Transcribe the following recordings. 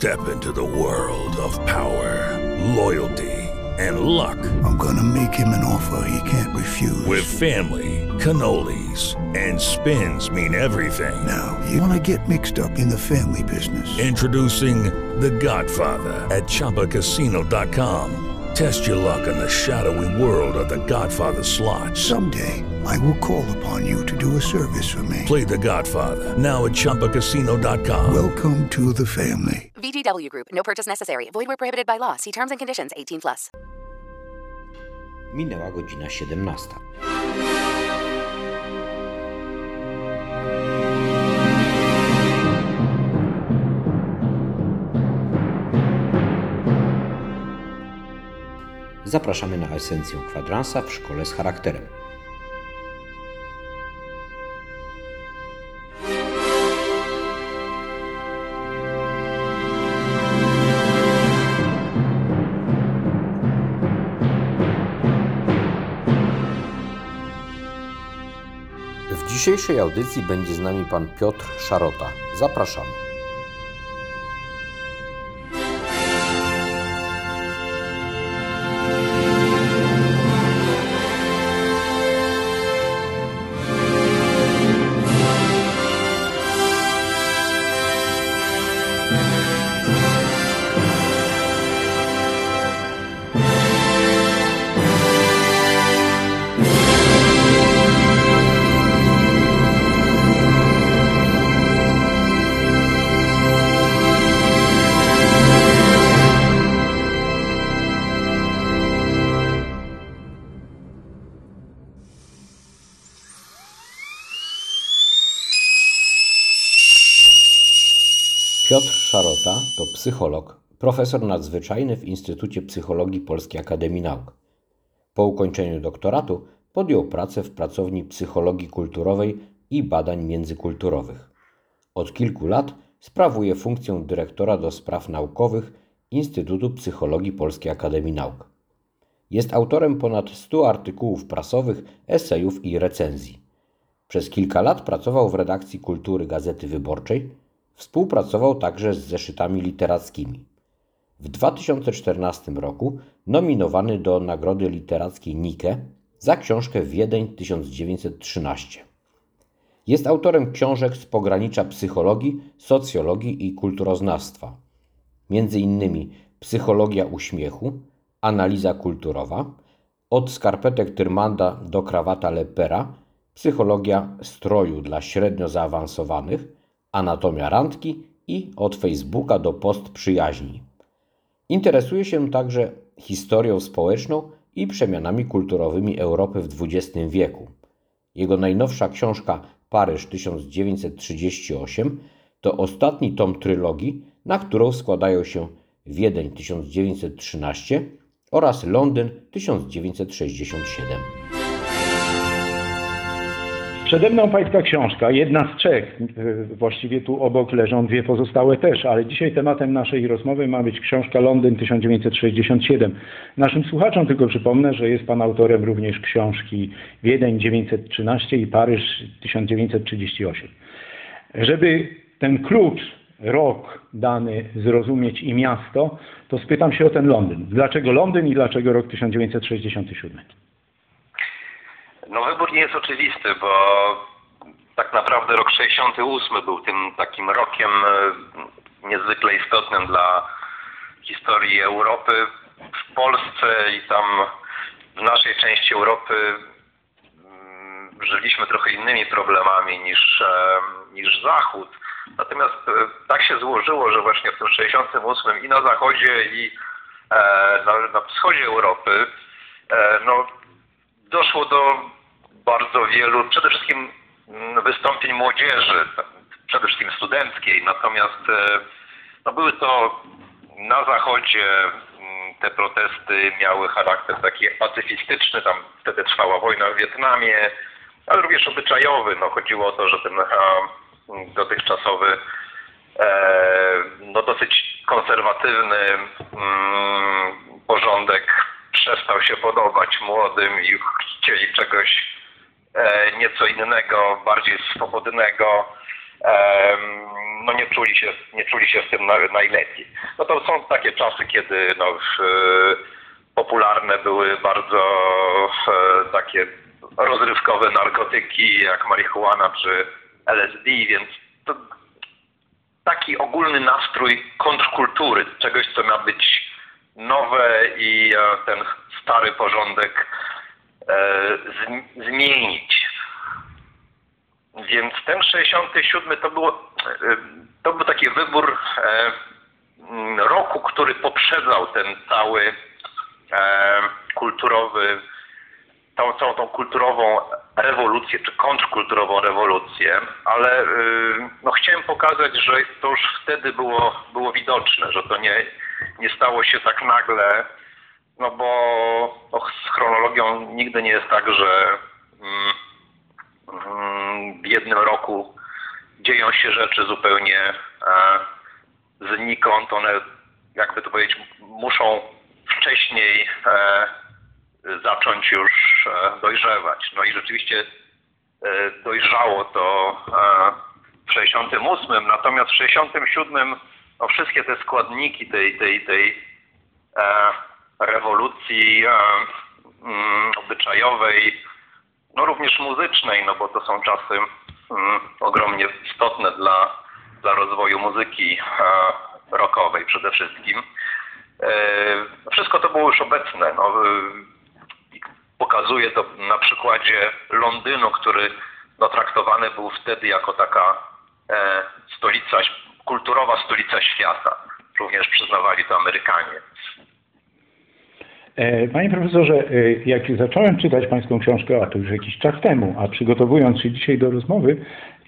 Step into the world of power, loyalty, and luck. I'm gonna make him an offer he can't refuse. With family, cannolis, and spins mean everything. now, you wanna get mixed up in the family business. Introducing The Godfather at ChumbaCasino.com. Test your luck in the shadowy world of The Godfather slot. Someday, I will call upon you to do a service for me. Play The Godfather now at ChumbaCasino.com. Welcome to the family. VGW Group. No purchase necessary. Void where prohibited by law. See terms and conditions. 18 plus. Minęła godzina 17. Zapraszamy na esencję kwadransa w szkole z charakterem. W dzisiejszej audycji będzie z nami pan Piotr Szarota. Zapraszamy. Psycholog, profesor nadzwyczajny w Instytucie Psychologii Polskiej Akademii Nauk. Po ukończeniu doktoratu podjął pracę w pracowni psychologii kulturowej i badań międzykulturowych. Od kilku lat sprawuje funkcję dyrektora do spraw naukowych Instytutu Psychologii Polskiej Akademii Nauk. Jest autorem ponad 100 artykułów prasowych, esejów i recenzji. Przez kilka lat pracował w redakcji Kultury Gazety Wyborczej, Współpracował także z zeszytami literackimi. W 2014 roku nominowany do Nagrody Literackiej Nike za książkę Wiedeń 1913. Jest autorem książek z pogranicza psychologii, socjologii i kulturoznawstwa. Między innymi Psychologia uśmiechu, Analiza kulturowa, Od skarpetek Tyrmanda do krawata Lepera, Psychologia stroju dla średnio zaawansowanych – Anatomia randki i od Facebooka do post przyjaźni. Interesuje się także historią społeczną i przemianami kulturowymi Europy w XX wieku. Jego najnowsza książka Paryż 1938 to ostatni tom trylogii, na którą składają się Wiedeń 1913 oraz Londyn 1967. Przede mną pańska książka, jedna z trzech, e, właściwie tu obok leżą dwie pozostałe też, ale dzisiaj tematem naszej rozmowy ma być książka Londyn 1967. Naszym słuchaczom tylko przypomnę, że jest pan autorem również książki Wiedeń 913 i Paryż 1938. Żeby ten klucz, rok dany zrozumieć i miasto, to spytam się o ten Londyn. Dlaczego Londyn i dlaczego rok 1967? No wybór nie jest oczywisty, bo tak naprawdę rok 68 był tym takim rokiem e, niezwykle istotnym dla historii Europy. W Polsce i tam w naszej części Europy mm, żyliśmy trochę innymi problemami niż, e, niż Zachód. Natomiast e, tak się złożyło, że właśnie w tym 68 i na Zachodzie i na, na wschodzie Europy no, doszło do bardzo wielu, przede wszystkim mm, wystąpień młodzieży, przede wszystkim studenckiej, natomiast e, no były to na zachodzie mm, te protesty miały charakter taki pacyfistyczny, tam wtedy trwała wojna w Wietnamie, ale również obyczajowy. No, chodziło o to, że ten dotychczasowy, e, no dosyć konserwatywny mm, porządek przestał się podobać młodym i chcieli czegoś nieco innego, bardziej swobodnego. no nie czuli się, nie czuli się w tym na, najlepiej. No to są takie czasy, kiedy no, w, popularne były bardzo e, takie rozrywkowe narkotyki jak marihuana czy LSD, więc to taki ogólny nastrój kontrkultury, czegoś co ma być nowe i e, ten stary porządek e, z, zmienić. Więc ten 67 to było, e, to był taki wybór e, roku, który poprzedzał ten cały e, kulturowy, tą, całą tą kulturową rewolucję, czy kontrkulturową rewolucję, ale no, chciałem pokazać, że to już wtedy było, było widoczne, że to nie, nie stało się tak nagle, no bo no, z chronologią nigdy nie jest tak, że mm, mm, w jednym roku dzieją się rzeczy zupełnie e, znikąd. One, jakby to powiedzieć, muszą wcześniej e, zacząć już e, dojrzewać. No i rzeczywiście dojrzało to w 68, natomiast w 67 no wszystkie te składniki tej, tej, tej rewolucji e, mm, obyczajowej, no również muzycznej, no bo to są czasy mm, ogromnie istotne dla, dla rozwoju muzyki e, rockowej przede wszystkim. E, Wszystko to było już obecne. No, pokazuje to na przykładzie Londynu, który no, traktowany był wtedy jako taka stolica, kulturowa stolica świata. Również przyznawali to Amerykanie. E, Panie profesorze, e, jak zacząłem czytać Pańską książkę, a to już jakiś czas temu, a przygotowując się dzisiaj do rozmowy,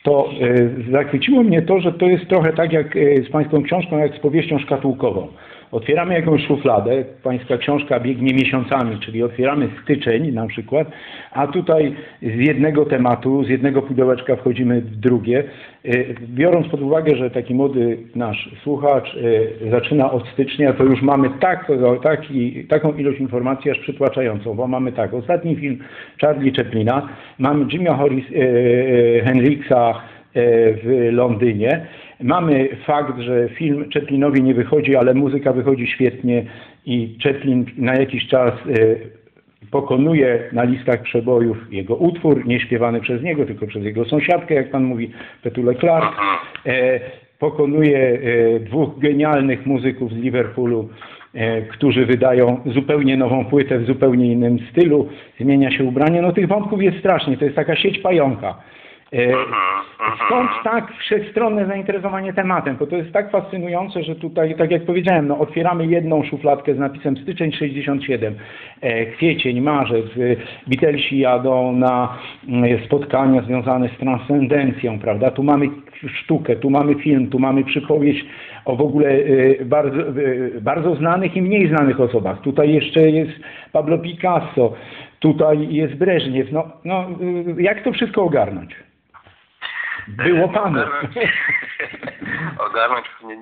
to e, zachwyciło mnie to, że to jest trochę tak jak z Pańską książką, jak z powieścią szkatułkową. Otwieramy jakąś szufladę, Pańska książka biegnie miesiącami, czyli otwieramy styczeń na przykład, a tutaj z jednego tematu, z jednego pudełeczka wchodzimy w drugie. E, Biorąc pod uwagę, że taki młody nasz słuchacz e, zaczyna od stycznia, to już mamy tak, taki, taką ilość informacji aż przytłaczającą, bo mamy tak, ostatni film Charlie Chaplina, mamy e, Hendrixa e, w Londynie, mamy fakt, że film Chaplinowi nie wychodzi, ale muzyka wychodzi świetnie i Chaplin na jakiś czas e, pokonuje na listach przebojów jego utwór, nie śpiewany przez niego, tylko przez jego sąsiadkę, jak pan mówi, Petulę Clark. E, pokonuje e, dwóch genialnych muzyków z Liverpoolu, którzy wydają zupełnie nową płytę w zupełnie innym stylu, zmienia się ubranie. No tych wątków jest strasznie, to jest taka sieć pająka. E, Stąd tak wszechstronne zainteresowanie tematem, bo to jest tak fascynujące, że tutaj, tak jak powiedziałem, no, otwieramy jedną szufladkę z napisem styczeń 67, e, kwiecień, marzec, e, Beatlesi jadą na spotkania związane z transcendencją, prawda? Tu mamy sztukę, tu mamy film, tu mamy przypowieść o w ogóle bardzo, bardzo znanych i mniej znanych osobach. Tutaj jeszcze jest Pablo Picasso, tutaj jest Breżniew. No, no, jak to wszystko ogarnąć? Było panu. Ogarnąć, nie,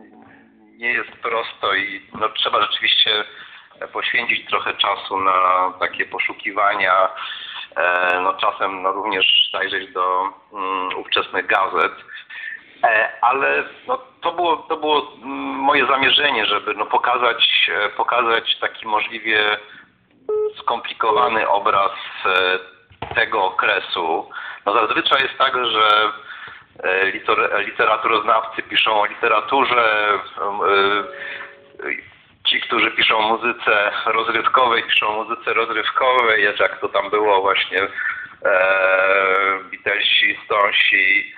nie jest prosto i no, trzeba rzeczywiście poświęcić trochę czasu na takie poszukiwania. E, no, czasem no, również zajrzeć do mm, ówczesnych gazet. E, ale no, to było, to było mm, moje zamierzenie, żeby no, pokazać, e, pokazać taki możliwie skomplikowany obraz tego okresu. No zazwyczaj jest tak, że literaturoznawcy piszą o literaturze, e, ci, którzy piszą o muzyce rozrywkowej, piszą o muzyce rozrywkowej, jak to tam było właśnie e, Beatlesi, Stonesi,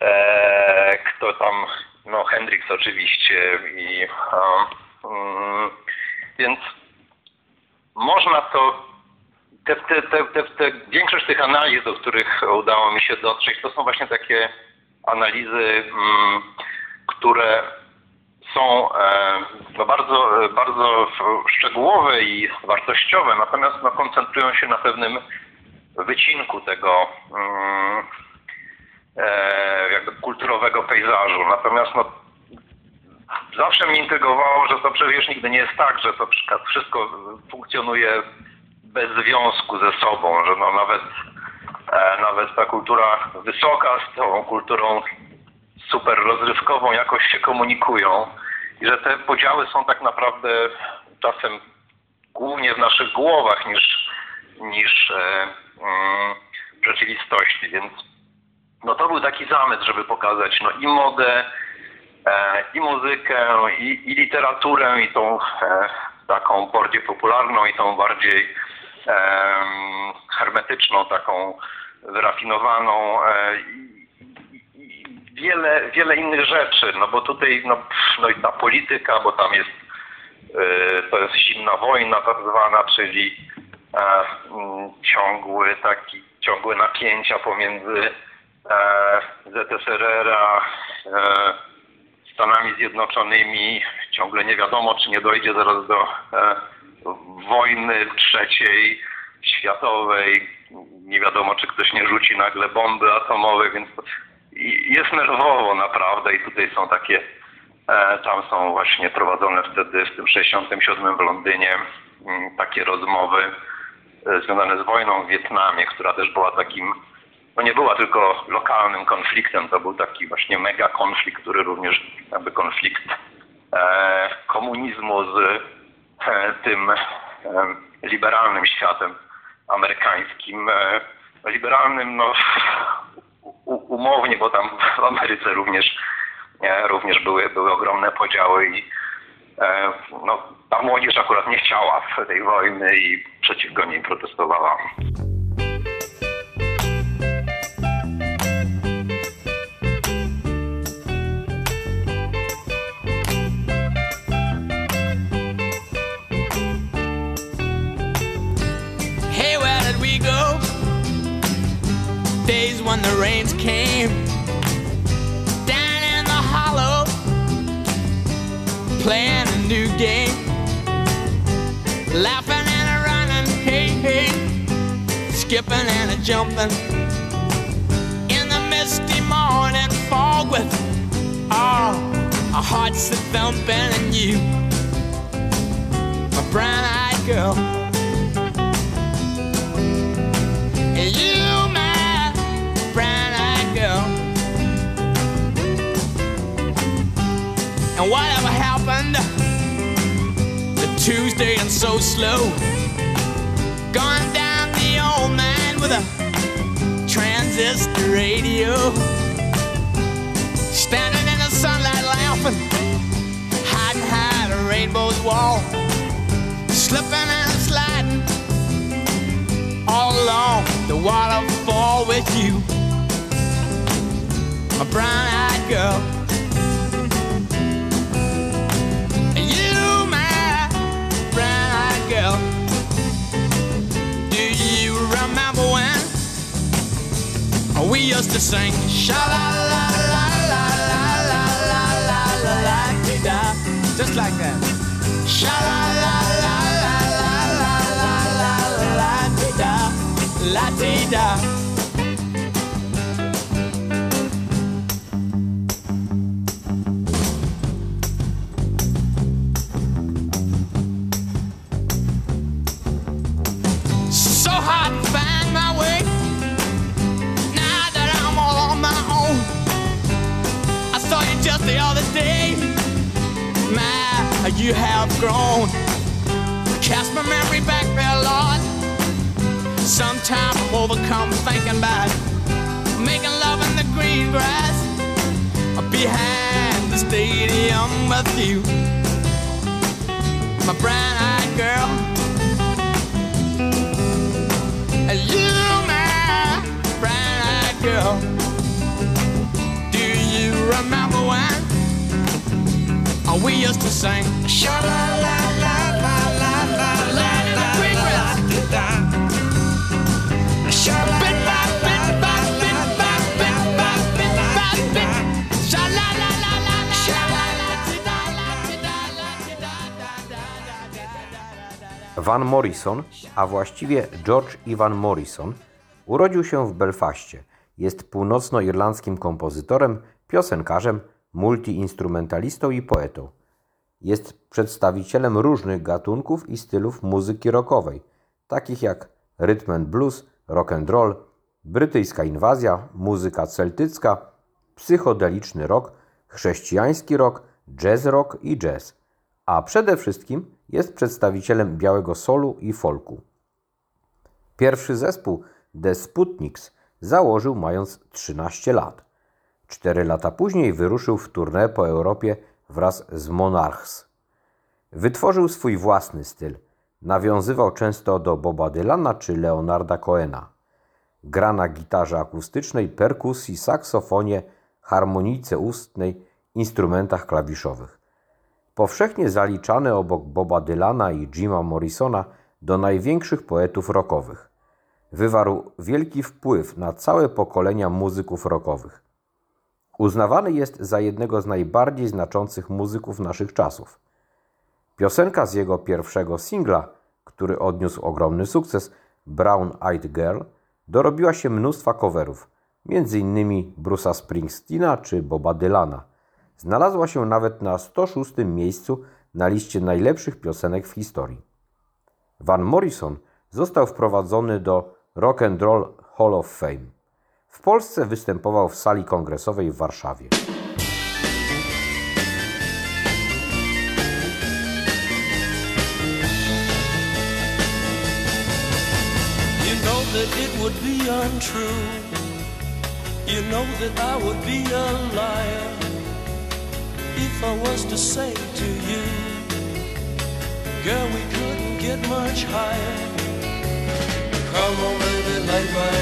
e, kto tam, no Hendrix oczywiście i um, więc można to te, te, te, te, większość tych analiz, do których udało mi się dotrzeć, to są właśnie takie analizy, mm, które są e, no bardzo, bardzo szczegółowe i wartościowe, natomiast no, koncentrują się na pewnym wycinku tego mm, e, jakby kulturowego pejzażu. Natomiast no, zawsze mnie intrygowało, że to przecież nigdy nie jest tak, że to wszystko funkcjonuje bez związku ze sobą, że no nawet, e, nawet ta kultura wysoka z tą kulturą super rozrywkową jakoś się komunikują i że te podziały są tak naprawdę czasem głównie w naszych głowach niż, niż e, mm, w rzeczywistości, więc no to był taki zamysł, żeby pokazać no i modę, e, i muzykę, i, i literaturę, i tą e, taką bardziej popularną, i tą bardziej hermetyczną, taką wyrafinowaną e, i, wiele, wiele innych rzeczy, no bo tutaj no, no i ta polityka, bo tam jest e, to jest zimna wojna tak zwana, czyli e, ciągły taki, ciągłe napięcia pomiędzy ZSRR a Stanami Zjednoczonymi. Ciągle nie wiadomo, czy nie dojdzie zaraz do wojny trzeciej światowej. Nie wiadomo, czy ktoś nie rzuci nagle bomby atomowej, więc jest nerwowo naprawdę i tutaj są takie, e, tam są właśnie prowadzone wtedy w tym 67 w Londynie mm, takie rozmowy e, związane z wojną w Wietnamie, która też była takim, no nie była tylko lokalnym konfliktem, to był taki właśnie mega konflikt, który również jakby konflikt e, komunizmu z tym e, liberalnym światem amerykańskim. E, liberalnym, no umownie, bo tam w Ameryce również, e, również były, były ogromne podziały i e, no, ta młodzież akurat nie chciała tej wojny i przeciwko niej protestowała. The rains came down in the hollow, playing a new game, laughing and a running, hey, hey, skipping and a jumping in the misty morning fog with all our hearts a thumping and you, my brown-eyed girl. You, And whatever happened to Tuesday and so slow? Gone down the old man with a transistor radio. Standing in the sunlight laughing, hiding behind a rainbow's wall. Slipping and sliding all along the waterfall with you, my brown-eyed girl. We used to sing sha la la la la la la la la la la da, just like that. Sha la la la la la la la la la la da, la da. So hard the other day. My, you have grown. Cast my memory back there, Lord. Sometimes I'm overcome thinking about making love in the green grass behind the stadium with you. My brown eyed girl. Remember when we used to sing? Sha la la la la la la la la la la. Van Morrison, a właściwie George Ivan Morrison, urodził się w Belfaście. Jest północnoirlandzkim kompozytorem, piosenkarzem, multiinstrumentalistą i poetą. Jest przedstawicielem różnych gatunków i stylów muzyki rockowej, takich jak rhythm and blues, rock and roll, brytyjska inwazja, muzyka celtycka, psychodeliczny rock, chrześcijański rock, jazz rock i jazz, a przede wszystkim jest przedstawicielem białego solu i folku. Pierwszy zespół The Sputniks założył mając 13 lat. Cztery lata później wyruszył w tournée po Europie wraz z Monarchs. Wytworzył swój własny styl. Nawiązywał często do Boba Dylana czy Leonarda Cohena. Gra na gitarze akustycznej, perkusji, saksofonie, harmonijce ustnej, instrumentach klawiszowych. Powszechnie zaliczany obok Boba Dylana i Jima Morrisona do największych poetów rockowych. Wywarł wielki wpływ na całe pokolenia muzyków rockowych. Uznawany jest za jednego z najbardziej znaczących muzyków naszych czasów. Piosenka z jego pierwszego singla, który odniósł ogromny sukces, Brown Eyed Girl, dorobiła się mnóstwa coverów, m.in. Bruce'a Springsteena czy Boba Dylana. Znalazła się nawet na 106 miejscu na liście najlepszych piosenek w historii. Van Morrison został wprowadzony do Rock and Roll Hall of Fame. W Polsce występował w sali kongresowej w Warszawie. You know that it would be untrue. You know that I would be a liar if I was to say to you, girl, we couldn't get much higher. Come on, baby, light my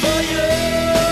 for you.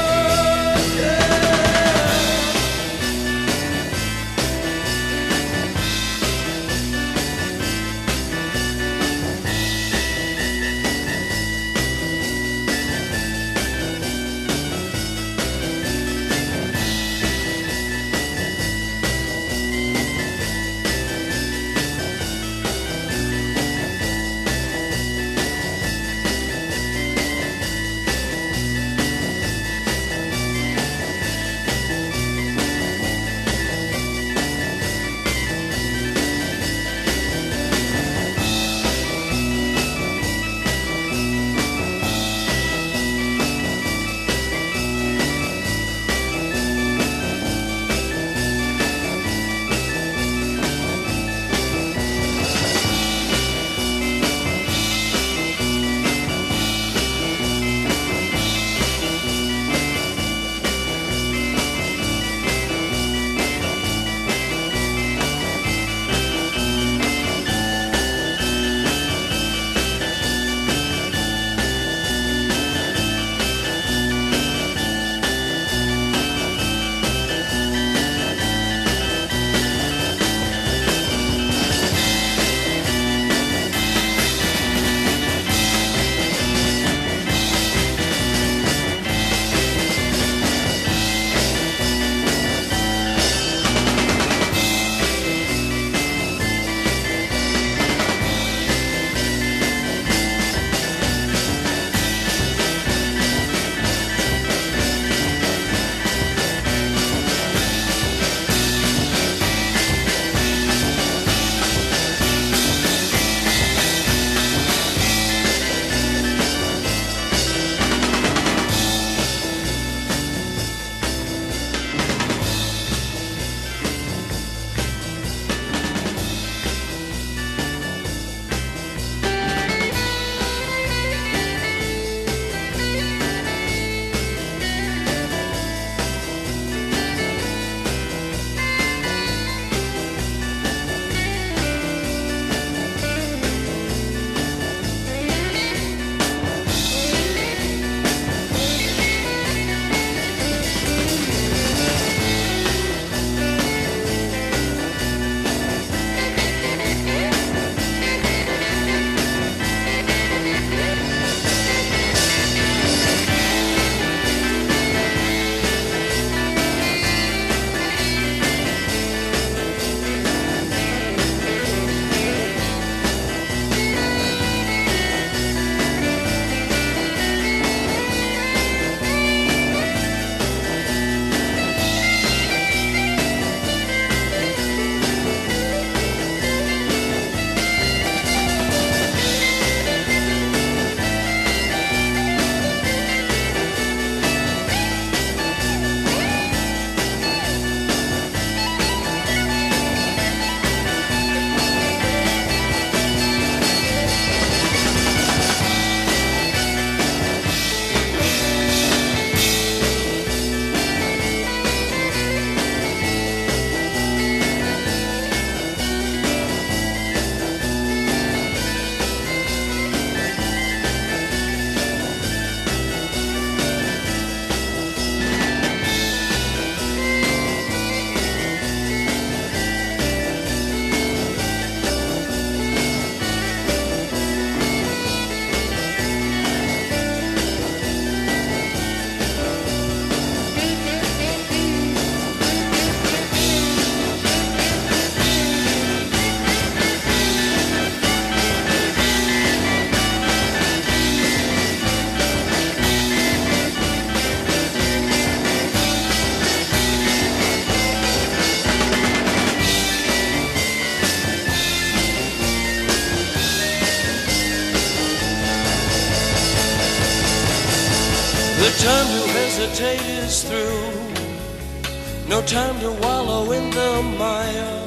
Time to wallow in the mire.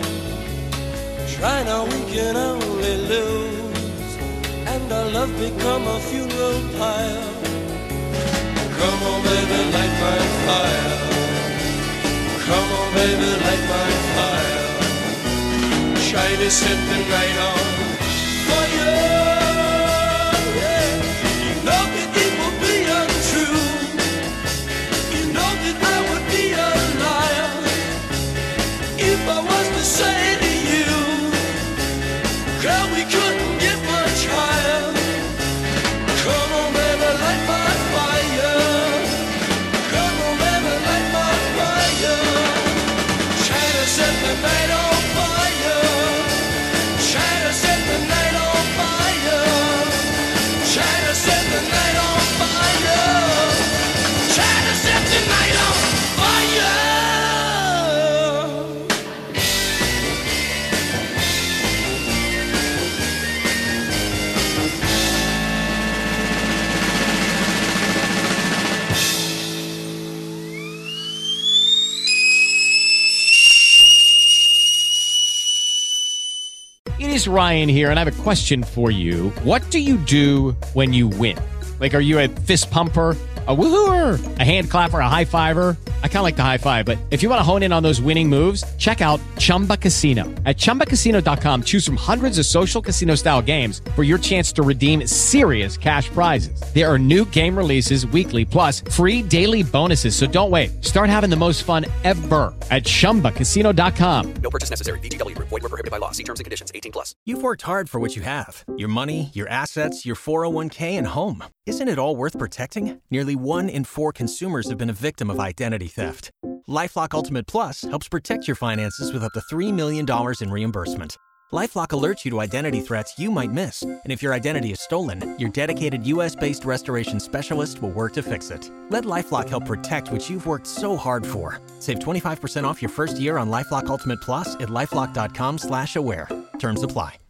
Try now, we can only lose. And our love become a funeral pyre. Come on, baby, light my fire. Come on, baby, light my fire. Try set the night on Ryan here, and I have a question for you. What do you do when you win? Like, are you a fist pumper? A woohooer, a hand clapper, a high fiver. I kind of like the high five, but if you want to hone in on those winning moves, check out Chumba Casino. At chumbacasino.com, choose from hundreds of social casino style games for your chance to redeem serious cash prizes. There are new game releases weekly, plus free daily bonuses. So don't wait. Start having the most fun ever at chumbacasino.com. No purchase necessary. VGW Group. Void were prohibited by law. See terms and conditions. 18 plus. You've worked hard for what you have your money, your assets, your 401k, and home. Isn't it all worth protecting? Nearly one in four consumers have been a victim of identity theft. Lifelock Ultimate Plus helps protect your finances with up to $3 million in reimbursement. LifeLock alerts you to identity threats you might miss, and if your identity is stolen, your dedicated U.S.-based restoration specialist will work to fix it. Let LifeLock help protect what you've worked so hard for. Save 25% off your first year on LifeLock Ultimate Plus at lifeLock.com/aware. Terms apply.